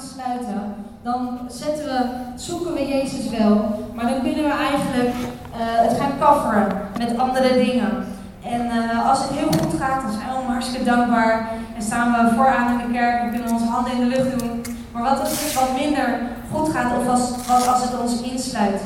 sluiten, dan zetten we, zoeken we Jezus wel, maar dan kunnen we eigenlijk uh, het gaan coveren met andere dingen. En uh, als het heel goed gaat, dan zijn we allemaal hartstikke dankbaar en staan we vooraan in de kerk en kunnen onze handen in de lucht doen. Maar wat als het wat minder goed gaat of als, als het ons insluit?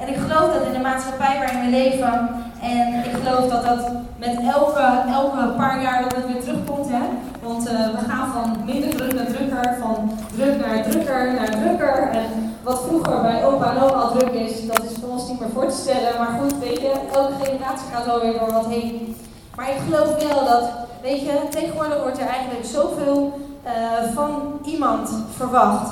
En ik geloof dat in de maatschappij waarin we leven, en ik geloof dat dat met elke, elke paar jaar dat het weer terugkomt, hè? want uh, we gaan van minder druk naar drukker, van druk naar drukker naar drukker. En wat vroeger bij opa en oma al druk is, dat is voor ons niet meer voor te stellen. Maar goed, weet je, elke generatie gaat wel weer door wat heen. Maar ik geloof wel dat, weet je, tegenwoordig wordt er eigenlijk zoveel uh, van iemand verwacht.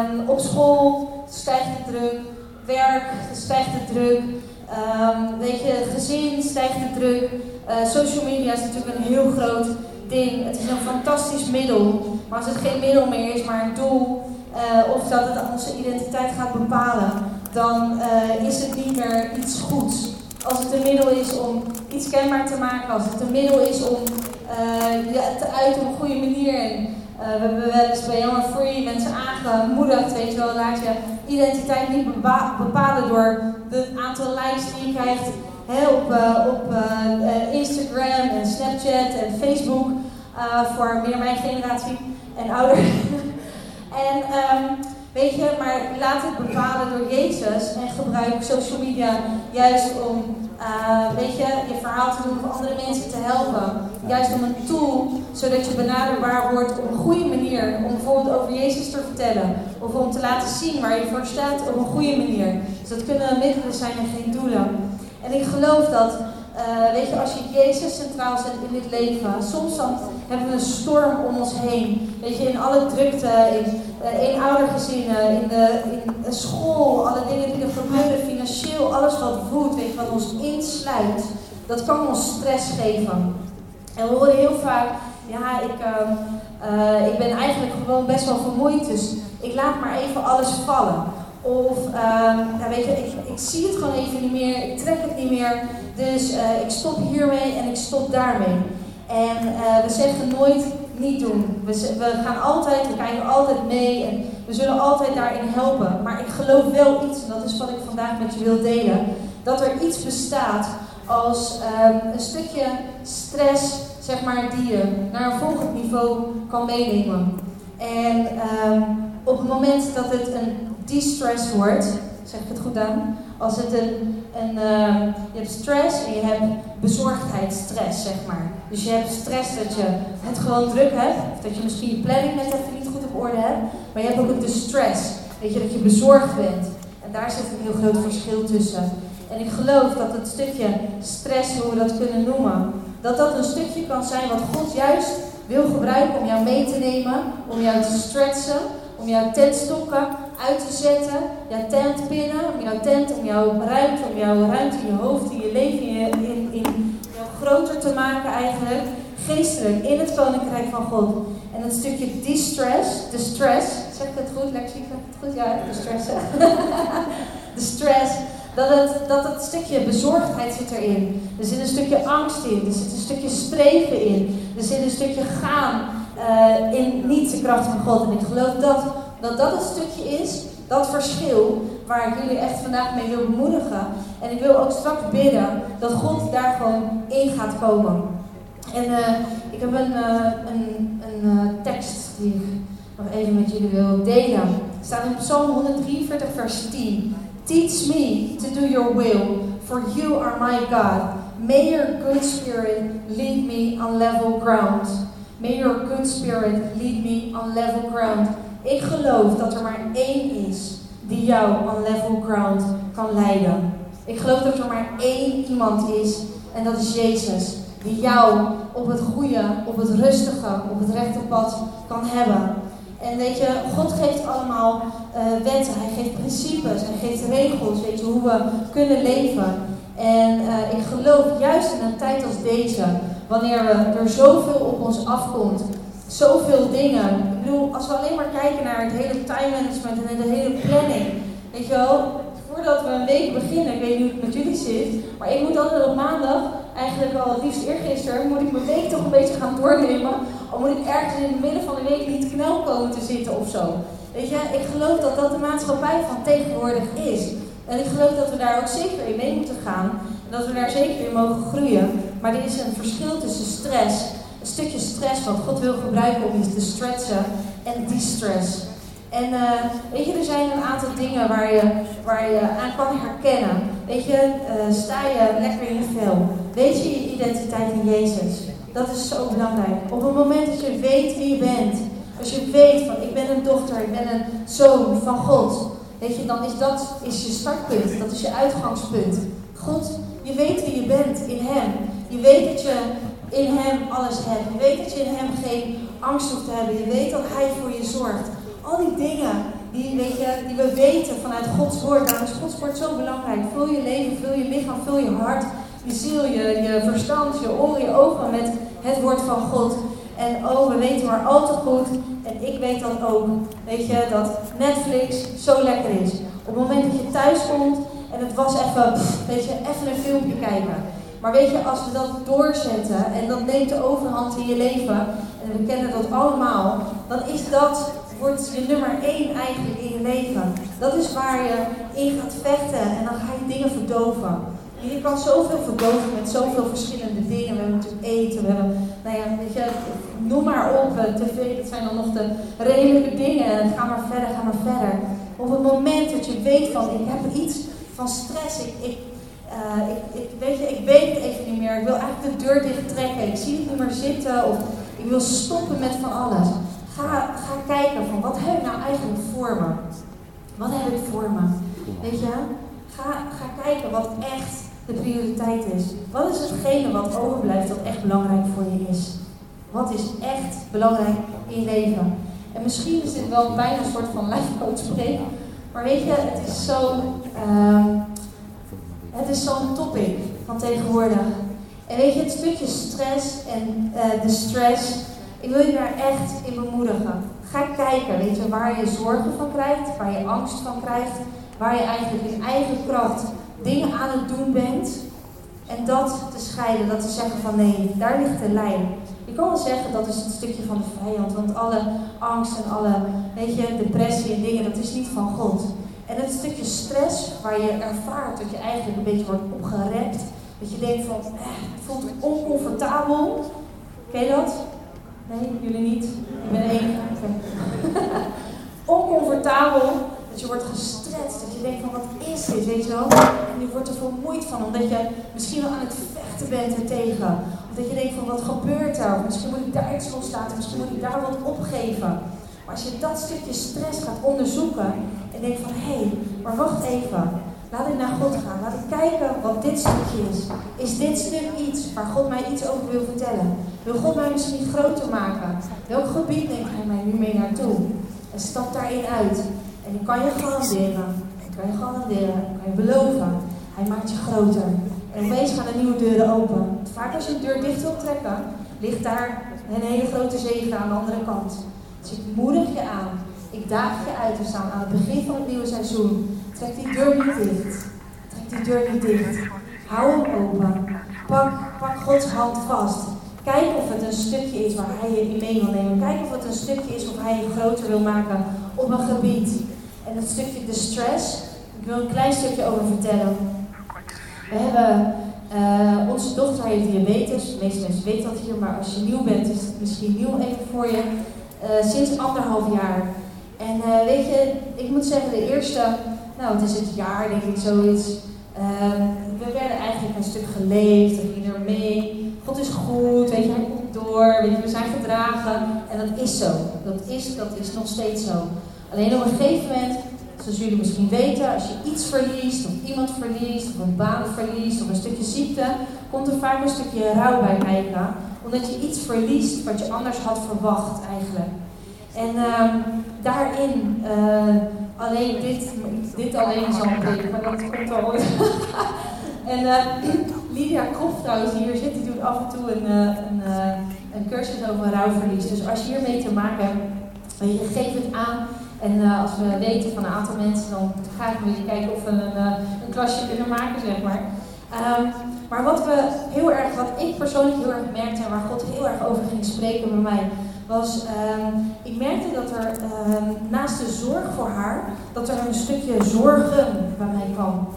Um, op school stijgt de druk, werk stijgt de druk, um, weet je, gezin stijgt de druk. Uh, social media is natuurlijk een heel groot ding. Het is een fantastisch middel, maar als het geen middel meer is, maar een doel, uh, of dat het onze identiteit gaat bepalen, dan uh, is het niet meer iets goeds. Als het een middel is om iets kenbaar te maken, als het een middel is om uh, te uiten op een goede manier. En, we hebben wel eens bij Young Free mensen aangemoedigd, weet je wel, laat je identiteit niet bepalen door het aantal likes die je krijgt op Instagram en Snapchat en Facebook voor meer mijn generatie en ouder. En um, weet je, maar laat het bepalen door Jezus en gebruik social media juist om, uh, weet je, je verhaal te doen voor andere mensen te helpen. Juist om een tool, zodat je benaderbaar wordt op een goede manier. Om bijvoorbeeld over Jezus te vertellen. Of om te laten zien waar je voor staat op een goede manier. Dus dat kunnen middelen zijn en geen doelen. En ik geloof dat uh, weet je, als je Jezus centraal zet in dit leven, soms dan hebben we een storm om ons heen. Weet je, in alle drukte, in uh, eenoudergezinnen, in de, in school, alle dingen die er gebeuren, financieel, alles wat voedt, weet je, wat ons insluit, dat kan ons stress geven. En we horen heel vaak, ja, ik, uh, ik ben eigenlijk gewoon best wel vermoeid, dus ik laat maar even alles vallen. Of, uh, weet je, ik, ik, zie het gewoon even niet meer, ik trek het niet meer. Dus uh, ik stop hiermee en ik stop daarmee. En uh, we zeggen nooit niet doen. We, we, gaan altijd, we kijken altijd mee en we zullen altijd daarin helpen. Maar ik geloof wel iets, en dat is wat ik vandaag met je wil delen, dat er iets bestaat als um, een stukje stress, zeg maar, die je naar een volgend niveau kan meenemen. En um, op het moment dat het een de-stress wordt, zeg ik het goed aan? Als het een, een uh, je hebt stress en je hebt bezorgdheidsstress, zeg maar. Dus je hebt stress dat je het gewoon druk hebt, of dat je misschien je planning net even niet goed op orde hebt, maar je hebt ook de stress, weet je, dat je bezorgd bent. En daar zit een heel groot verschil tussen. En ik geloof dat het stukje stress, hoe we dat kunnen noemen, dat dat een stukje kan zijn wat God juist wil gebruiken om jou mee te nemen, om jou te stretchen, om jouw tentstokken uit te zetten, jouw tent pinnen, om jouw tent, om jouw ruimte, om jouw ruimte in je hoofd, in je leven, in, in, jou groter te maken eigenlijk, geestelijk, in het koninkrijk van God. En dat stukje distress, de stress, zeg ik het goed, Lexie, zeg ik het goed? Ja, de stress. de stress, dat het, dat het stukje bezorgdheid zit erin. Er zit een stukje angst in, er zit een stukje streven in, er zit een stukje gaan uh, in niet de kracht van God. En ik geloof dat dat dat het stukje is, dat verschil, waar ik jullie echt vandaag mee wil bemoedigen. En ik wil ook straks bidden dat God daar gewoon in gaat komen. En uh, ik heb een, uh, een, een uh, tekst die ik nog even met jullie wil delen. Het staat in Psalm 143, vers 10. Teach me to do your will, for you are my God. May your good spirit lead me on level ground. May your good spirit lead me on level ground. Ik geloof dat er maar één is die jou on level ground kan leiden. Ik geloof dat er maar één iemand is en dat is Jezus. Die jou op het goede, op het rustige, op het rechte pad kan hebben. En weet je, God geeft allemaal uh, wetten, hij geeft principes, hij geeft regels, weet je, hoe we kunnen leven. En uh, ik geloof juist in een tijd als deze, wanneer we, er zoveel op ons afkomt, zoveel dingen. Ik bedoel, als we alleen naar het hele time management en de hele planning. Weet je wel, voordat we een week beginnen, ik weet niet hoe het met jullie zit, maar ik moet altijd op maandag, eigenlijk al het liefst eergisteren, moet ik mijn week toch een beetje gaan doornemen. Al moet ik ergens in het midden van de week niet knel komen te zitten of zo. Weet je, ik geloof dat dat de maatschappij van tegenwoordig is. En ik geloof dat we daar ook zeker in mee moeten gaan. En dat we daar zeker in mogen groeien. Maar er is een verschil tussen stress, een stukje stress wat God wil gebruiken om je te stretchen, en distress. En uh, weet je, er zijn een aantal dingen waar je, waar je aan kan herkennen. Weet je, uh, sta je lekker in je vel. Weet je je identiteit in Jezus. Dat is zo belangrijk. Op het moment dat je weet wie je bent. Als je weet van ik ben een dochter, ik ben een zoon van God. Weet je, dan is dat is je startpunt. Dat is je uitgangspunt. God, je weet wie je bent in Hem. Je weet dat je in Hem alles hebt. Je weet dat je in Hem geen angst hoeft te hebben. Je weet dat Hij voor je zorgt. Al die dingen die, weet je, die we weten vanuit Gods woord. Daarom is Gods woord zo belangrijk. Vul je leven, vul je lichaam, vul je hart, je ziel, je, je verstand, je oren, je ogen met het woord van God. En oh, we weten maar al te goed, en ik weet dan ook, weet je, dat Netflix zo lekker is. Op het moment dat je thuis komt en het was even, weet je, even een filmpje kijken. Maar weet je, als we dat doorzetten en dat neemt de overhand in je leven, en we kennen dat allemaal, dan is dat wordt je nummer één eigenlijk in je leven. Dat is waar je in gaat vechten en dan ga je dingen verdoven. je kan zoveel verdoven met zoveel verschillende dingen. We hebben natuurlijk eten, we hebben, nou ja, weet je, noem maar op, eh, tv, dat zijn dan nog de redelijke dingen. Ga maar verder, ga maar verder. Op het moment dat je weet van, ik heb iets van stress, ik, ik, uh, ik, ik, weet je, ik weet het even niet meer, ik wil eigenlijk de deur dicht trekken, ik zie het niet meer zitten, of ik wil stoppen met van alles. Ga, kijken van wat heb ik nou eigenlijk voor me? Wat heb ik voor me? Weet je? Ga, ga kijken wat echt de prioriteit is. Wat is hetgene wat overblijft dat echt belangrijk voor je is? Wat is echt belangrijk in je leven? En misschien is dit wel bijna een soort van coach spreek. Maar weet je, het is zo'n uh, het is zo'n topic van tegenwoordig. En weet je, het stukje stress en uh, de stress ik wil je daar echt in bemoedigen. Ga kijken, weet je, waar je zorgen van krijgt, waar je angst van krijgt, waar je eigenlijk in eigen kracht dingen aan het doen bent. En dat te scheiden, dat te zeggen van nee, daar ligt de lijn. Je kan wel zeggen dat is het stukje van de vijand, want alle angst en alle, weet je, depressie en dingen, dat is niet van God. En het stukje stress waar je ervaart dat je eigenlijk een beetje wordt opgerekt, dat je denkt van, eh, het voelt oncomfortabel. Ken je dat? Nee, jullie niet. Ik ben één. Oncomfortabel. Dat je wordt gestrest. Dat je denkt van wat is dit, weet je wel? En je wordt er vermoeid van. Omdat je misschien wel aan het vechten bent ertegen. Of dat je denkt van wat gebeurt er? Misschien moet ik daar iets loslaten. Misschien moet ik daar wat opgeven. Maar als je dat stukje stress gaat onderzoeken. En denkt van hé, hey, maar wacht even. Laat ik naar God gaan. Laat ik kijken wat dit stukje is. Is dit stuk iets waar God mij iets over wil vertellen? Wil God mij misschien groter maken? Welk gebied neemt Hij mij nu mee naartoe? En stap daarin uit. En ik kan je garanderen. Ik kan je garanderen. Ik kan je beloven. Hij maakt je groter. En opeens gaan er nieuwe deuren open. Vaak als je een deur dicht wilt trekken, ligt daar een hele grote zegen aan de andere kant. Dus ik moedig je aan. Ik daag je uit te staan aan het begin van het nieuwe seizoen. Trek die deur niet dicht. Trek die deur niet dicht. Hou hem open. Pak, Gods hand vast. Kijk of het een stukje is waar hij je in mee wil nemen. Kijk of het een stukje is of hij je groter wil maken op een gebied. En dat stukje de stress, ik wil een klein stukje over vertellen. We hebben, uh, onze dochter heeft diabetes. De meeste mensen weten dat hier, maar als je nieuw bent is het misschien nieuw even voor je. Uh, sinds anderhalf jaar. En uh, weet je, ik moet zeggen, de eerste nou, het is het jaar, denk ik, zoiets. Uh, we werden eigenlijk een stuk geleefd, we gingen er mee. God is goed, weet je, hij komt door, weet je, we zijn gedragen. En dat is zo. Dat is, dat is nog steeds zo. Alleen op een gegeven moment, zoals jullie misschien weten, als je iets verliest, of iemand verliest, of een baan verliest, of een stukje ziekte, komt er vaak een stukje rouw bij kijken. Omdat je iets verliest wat je anders had verwacht eigenlijk. En uh, daarin, uh, alleen dit, dit alleen is al een teken, maar dat komt al ooit. en uh, Lydia Krof trouwens, die hier zit, die doet af en toe een, uh, een, een cursus over rouwverlies. Dus als je hiermee te maken hebt, je geeft het aan. En als we weten van een aantal mensen, dan gaan we kijken of we een, een klasje kunnen maken, zeg maar. Ehm, maar wat we heel erg, wat ik persoonlijk heel erg merkte en waar God heel erg over ging spreken bij mij, was, ehm, ik merkte dat er ehm, naast de zorg voor haar, dat er een stukje zorgen bij mij kwam.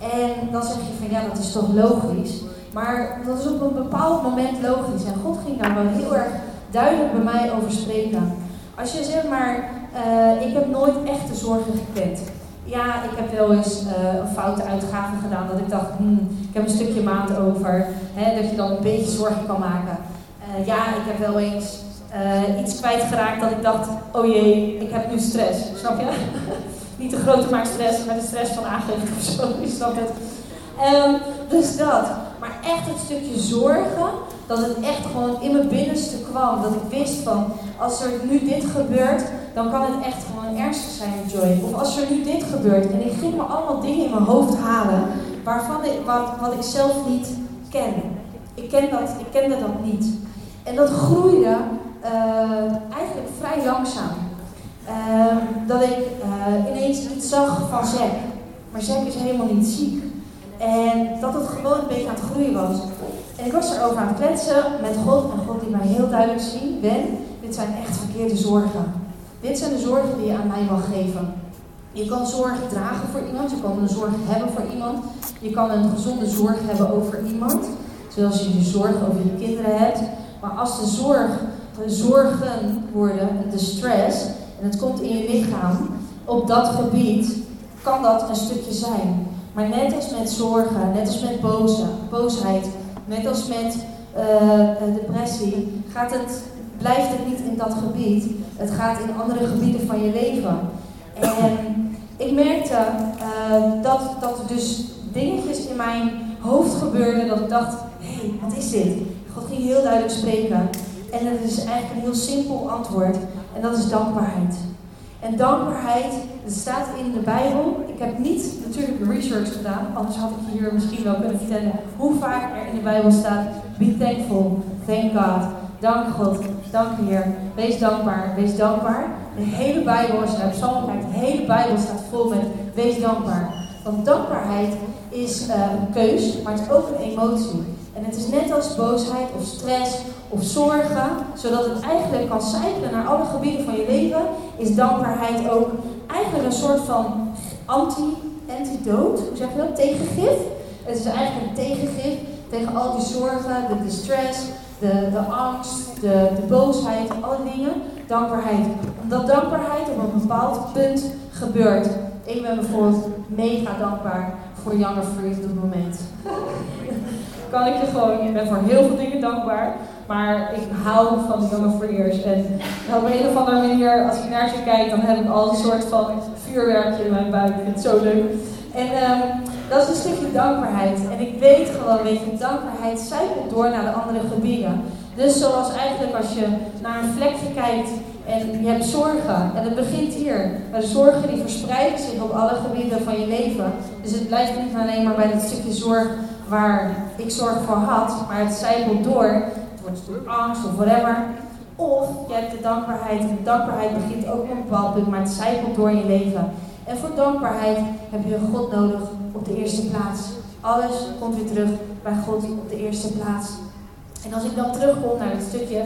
En dan zeg je van ja, dat is toch logisch. Maar dat is op een bepaald moment logisch. En God ging daar wel heel erg duidelijk bij mij over spreken. Als je zeg maar, uh, ik heb nooit echte zorgen gekend. Ja, ik heb wel eens uh, een foute uitgave gedaan dat ik dacht, hmm, ik heb een stukje maand over. Hè, dat je dan een beetje zorgen kan maken. Uh, ja, ik heb wel eens uh, iets kwijtgeraakt dat ik dacht, oh jee, ik heb nu stress. Snap je? Niet de grote maakt stress, maar de stress van aangeven of zo. Je het. Um, dus dat. Maar echt het stukje zorgen, dat het echt gewoon in mijn binnenste kwam. Dat ik wist van, als er nu dit gebeurt, dan kan het echt gewoon ernstig zijn Joy. Of als er nu dit gebeurt. En ik ging me allemaal dingen in mijn hoofd halen, waarvan wat, ik zelf niet ken. Ik, ken dat, ik kende dat niet. En dat groeide eigenlijk vrij langzaam. Uh, dat ik uh, ineens iets zag van Zack. Maar Zack is helemaal niet ziek. En dat het gewoon een beetje aan het groeien was. En ik was erover aan het kletsen met God. En God die mij heel duidelijk zien. Ben, dit zijn echt verkeerde zorgen. Dit zijn de zorgen die je aan mij mag geven. Je kan zorg dragen voor iemand. Je kan een zorg hebben voor iemand. Je kan een gezonde zorg hebben over iemand. Zoals je je zorg over je kinderen hebt. Maar als de zorg zorgen worden, de stress, en het komt in je lichaam, op dat gebied kan dat een stukje zijn. Maar net als met zorgen, net als met boosheid, net als met uh, depressie, gaat het, blijft het niet in dat gebied. Het gaat in andere gebieden van je leven. En ik merkte uh, dat, dat er dus dingetjes in mijn hoofd gebeurden dat ik dacht, hé, hey, wat is dit? God ging heel duidelijk spreken. En het is eigenlijk een heel simpel antwoord. En dat is dankbaarheid. En dankbaarheid, staat in de Bijbel. Ik heb niet natuurlijk research gedaan, anders had ik hier misschien wel kunnen vertellen hoe vaak er in de Bijbel staat: Be thankful, thank God, dank God, dank Heer, wees dankbaar, wees dankbaar. De hele Bijbel, als je naar Psalm kijkt, de hele Bijbel staat vol met wees dankbaar. Want dankbaarheid is uh, een keus, maar het is ook een emotie. En het is net als boosheid of stress of zorgen, zodat het eigenlijk kan cyclen naar alle gebieden van je leven, is dankbaarheid ook eigenlijk een soort van anti, antidoot, hoe zeg je dat, tegengif. Het is eigenlijk een tegengif tegen al die zorgen, de, de stress, de, de angst, de, de boosheid, alle dingen. Dankbaarheid. Omdat dankbaarheid op een bepaald punt gebeurt. Ik ben bijvoorbeeld mega dankbaar voor Younger Free op dit moment. Ik je gewoon, ik ben voor heel veel dingen dankbaar. Maar ik hou van de jonge freers. En op een of andere manier, als ik naar ze kijk, dan heb ik al een soort van vuurwerkje in mijn buik. Ik vind het zo leuk. En um, dat is een stukje dankbaarheid. En ik weet gewoon, weet je, dankbaarheid zijpelt door naar de andere gebieden. Dus zoals eigenlijk als je naar een vlekje kijkt en je hebt zorgen. En het begint hier. Maar zorgen die verspreiden zich op alle gebieden van je leven. Dus het blijft niet alleen maar bij dat stukje zorg waar ik zorg voor had, maar het zijpelt door wordt angst of whatever. Of je hebt de dankbaarheid en de dankbaarheid begint ook op een bepaald punt, maar het zijpelt door je leven. En voor dankbaarheid heb je God nodig op de eerste plaats. Alles komt weer terug bij God op de eerste plaats. En als ik dan terugkom naar het stukje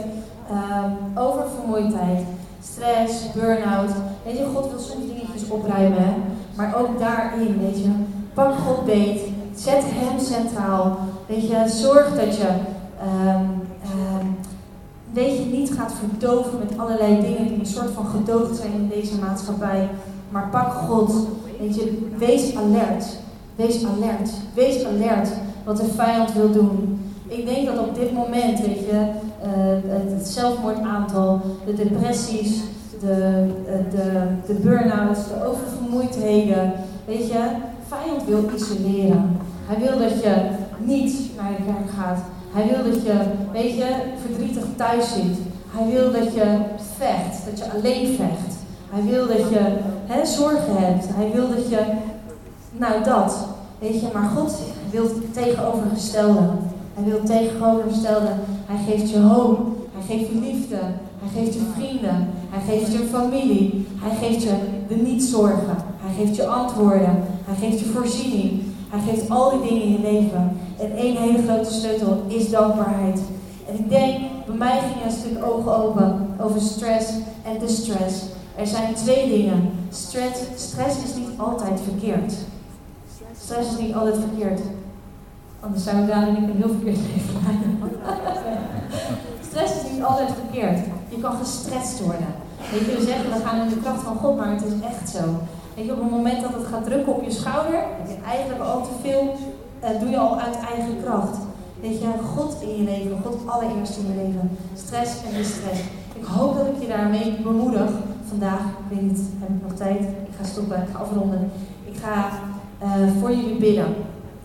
um, over vermoeidheid, stress, burn-out. Weet je, God wil soms dingetjes opruimen, maar ook daarin, weet je, pak God beet, zet Hem centraal. Weet je, zorg dat je um, weet je, niet gaat verdoven met allerlei dingen die een soort van gedoofd zijn in deze maatschappij. Maar pak God. Weet je, wees alert. Wees alert. Wees alert wat de vijand wil doen. Ik denk dat op dit moment, weet je, uh, het zelfmoordaantal, de depressies, de, de, de burn-outs, de oververmoeidheden, weet je, vijand wil isoleren. Hij wil dat je niet naar de kerk gaat. Hij wil dat je, weet je, verdrietig thuis zit. Hij wil dat je vecht, dat je alleen vecht. Hij wil dat je hè, zorgen hebt. Hij wil dat je, nou dat, weet je, maar God wil het tegenovergestelde. Hij wil het tegenovergestelde. Hij geeft je hoop. Hij geeft je liefde. Hij geeft je vrienden. Hij geeft je familie. Hij geeft je de niet-zorgen. Hij geeft je antwoorden. Hij geeft je voorziening. Hij geeft al die dingen in je leven. En één hele grote sleutel is dankbaarheid. En ik denk, bij mij ging een stuk ogen open over stress en distress. Er zijn twee dingen. Stress, stress is niet altijd verkeerd. Stress is niet altijd verkeerd. Anders zou ik daar ik een heel verkeerd leven stress is niet altijd verkeerd. Je kan gestrest worden. Weet je, we zeggen, we gaan in de kracht van God, maar het is echt zo. Je, op het moment dat het gaat drukken op je schouder, je eigenlijk al te veel, uh, doe je al uit eigen kracht. Weet je, God in je leven, God allereerst in je leven. Stress en distress. Ik hoop dat ik je daarmee bemoedig vandaag. Ik weet niet, heb ik nog tijd? Ik ga stoppen, ik ga afronden. Ik ga uh, voor jullie bidden.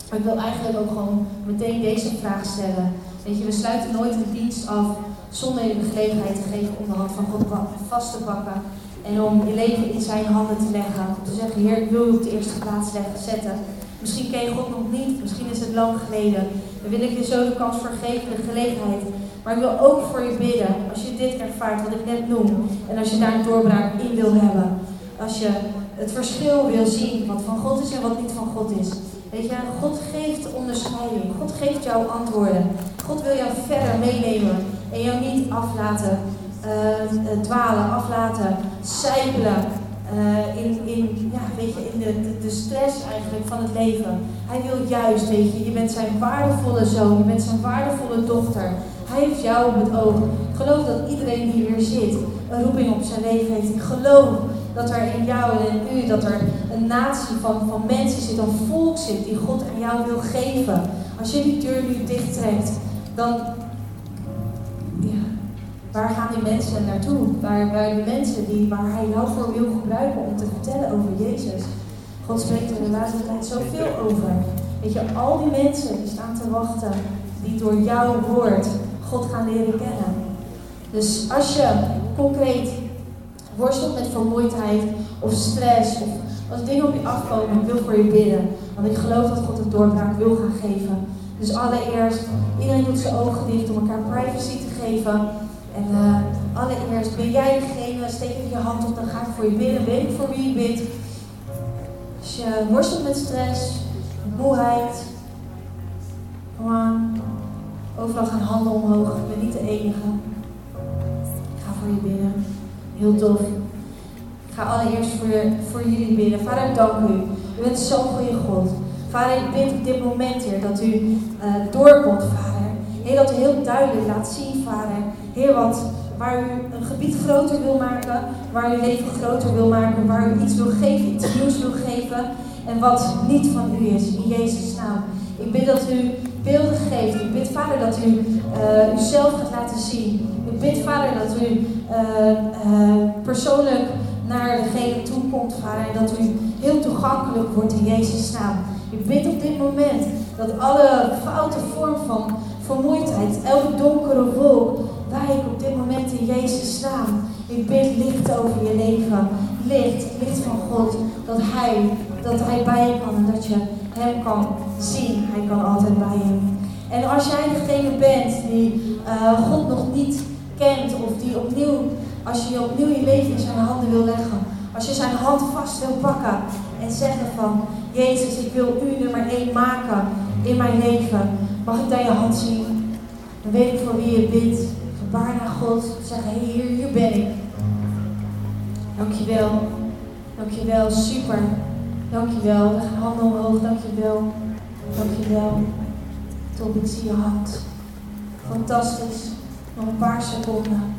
Maar ik wil eigenlijk ook gewoon meteen deze vraag stellen. Weet je, we sluiten nooit een dienst af zonder je de gelegenheid te geven om de hand van God vast te pakken. En om je leven in zijn handen te leggen. Om te zeggen, Heer, ik wil je op de eerste plaats leggen, zetten. Misschien ken je God nog niet, misschien is het lang geleden. Dan wil ik je zo de kans vergeven, de gelegenheid. Maar ik wil ook voor je bidden, als je dit ervaart, wat ik net noem. En als je daar een doorbraak in wil hebben. Als je het verschil wil zien, wat van God is en wat niet van God is. Weet je, God geeft onderscheiding. God geeft jou antwoorden. God wil jou verder meenemen en jou niet aflaten uh, dwalen, aflaten, sijpelen. Uh, in, in, ja, weet je, in de, de, stress eigenlijk van het leven. Hij wil juist, weet je, je bent zijn waardevolle zoon, je bent zijn waardevolle dochter. Hij heeft jou op het oog. Ik geloof dat iedereen die hier zit een roeping op zijn leven heeft. Ik geloof dat er in jou en in u, dat er een natie van, van mensen zit, een volk zit die God aan jou wil geven. Als je die deur nu dicht trekt, dan Waar gaan die mensen naartoe? Waar, waar die mensen die, waar hij jou voor wil gebruiken om te vertellen over Jezus? God spreekt er de laatste tijd zoveel over. Weet je, al die mensen die staan te wachten, die door jouw woord God gaan leren kennen. Dus als je concreet worstelt met vermoeidheid of stress of als dingen op je afkomen, ik wil voor je bidden. Want ik geloof dat God een doorbraak wil gaan geven. Dus allereerst, iedereen doet zijn ogen dicht om elkaar privacy te geven. En uh, allereerst ben jij degene, steek even je hand op, dan ga ik voor je bidden. Weet ik voor wie je bidt. Als je worstelt met stress, moeheid, aan. Overal gaan handen omhoog. Ik ben niet de enige. Ik ga voor je bidden. Heel tof. Ik ga allereerst voor, je, voor jullie bidden. Vader, dank u. U bent zo'n goede God. Vader, ik bid op dit moment, Heer, dat u uh, doorkomt, Vader. Heer, dat u heel duidelijk laat zien, Vader Heer, wat, waar u een gebied groter wil maken, waar u leven groter wil maken, waar u iets wil geven, iets nieuws wil geven en wat niet van u is, in Jezus' naam. Ik bid dat u beelden geeft. Ik bid, Vader, dat u uh, uzelf gaat laten zien. Ik bid, Vader, dat u uh, uh, persoonlijk naar degene toe komt, Vader, en dat u heel toegankelijk wordt in Jezus' naam. Ik bid op dit moment dat alle foute vorm van vermoeidheid, elke donkere wolk, wijk op dit moment in Jezus naam. Ik bid licht over je leven. Licht, licht van God. Dat Hij, dat Hij bij je kan en dat je Hem kan zien. Hij kan altijd bij je. En als jij degene bent die uh, God nog niet kent of die opnieuw, als je opnieuw je leven in zijn handen wil leggen. Als je zijn hand vast wil pakken en zeggen van, Jezus, ik wil u nummer één maken in mijn leven. Mag ik dan je hand zien? Dan weet ik voor wie je bidt gebaar naar God. Zeggen, hier, hier ben ik. Dankjewel. Dankjewel, super. Dankjewel. We gaan handen omhoog, dankjewel. Dankjewel. Top, ik zie je hand. Fantastisch. Nog een paar seconden.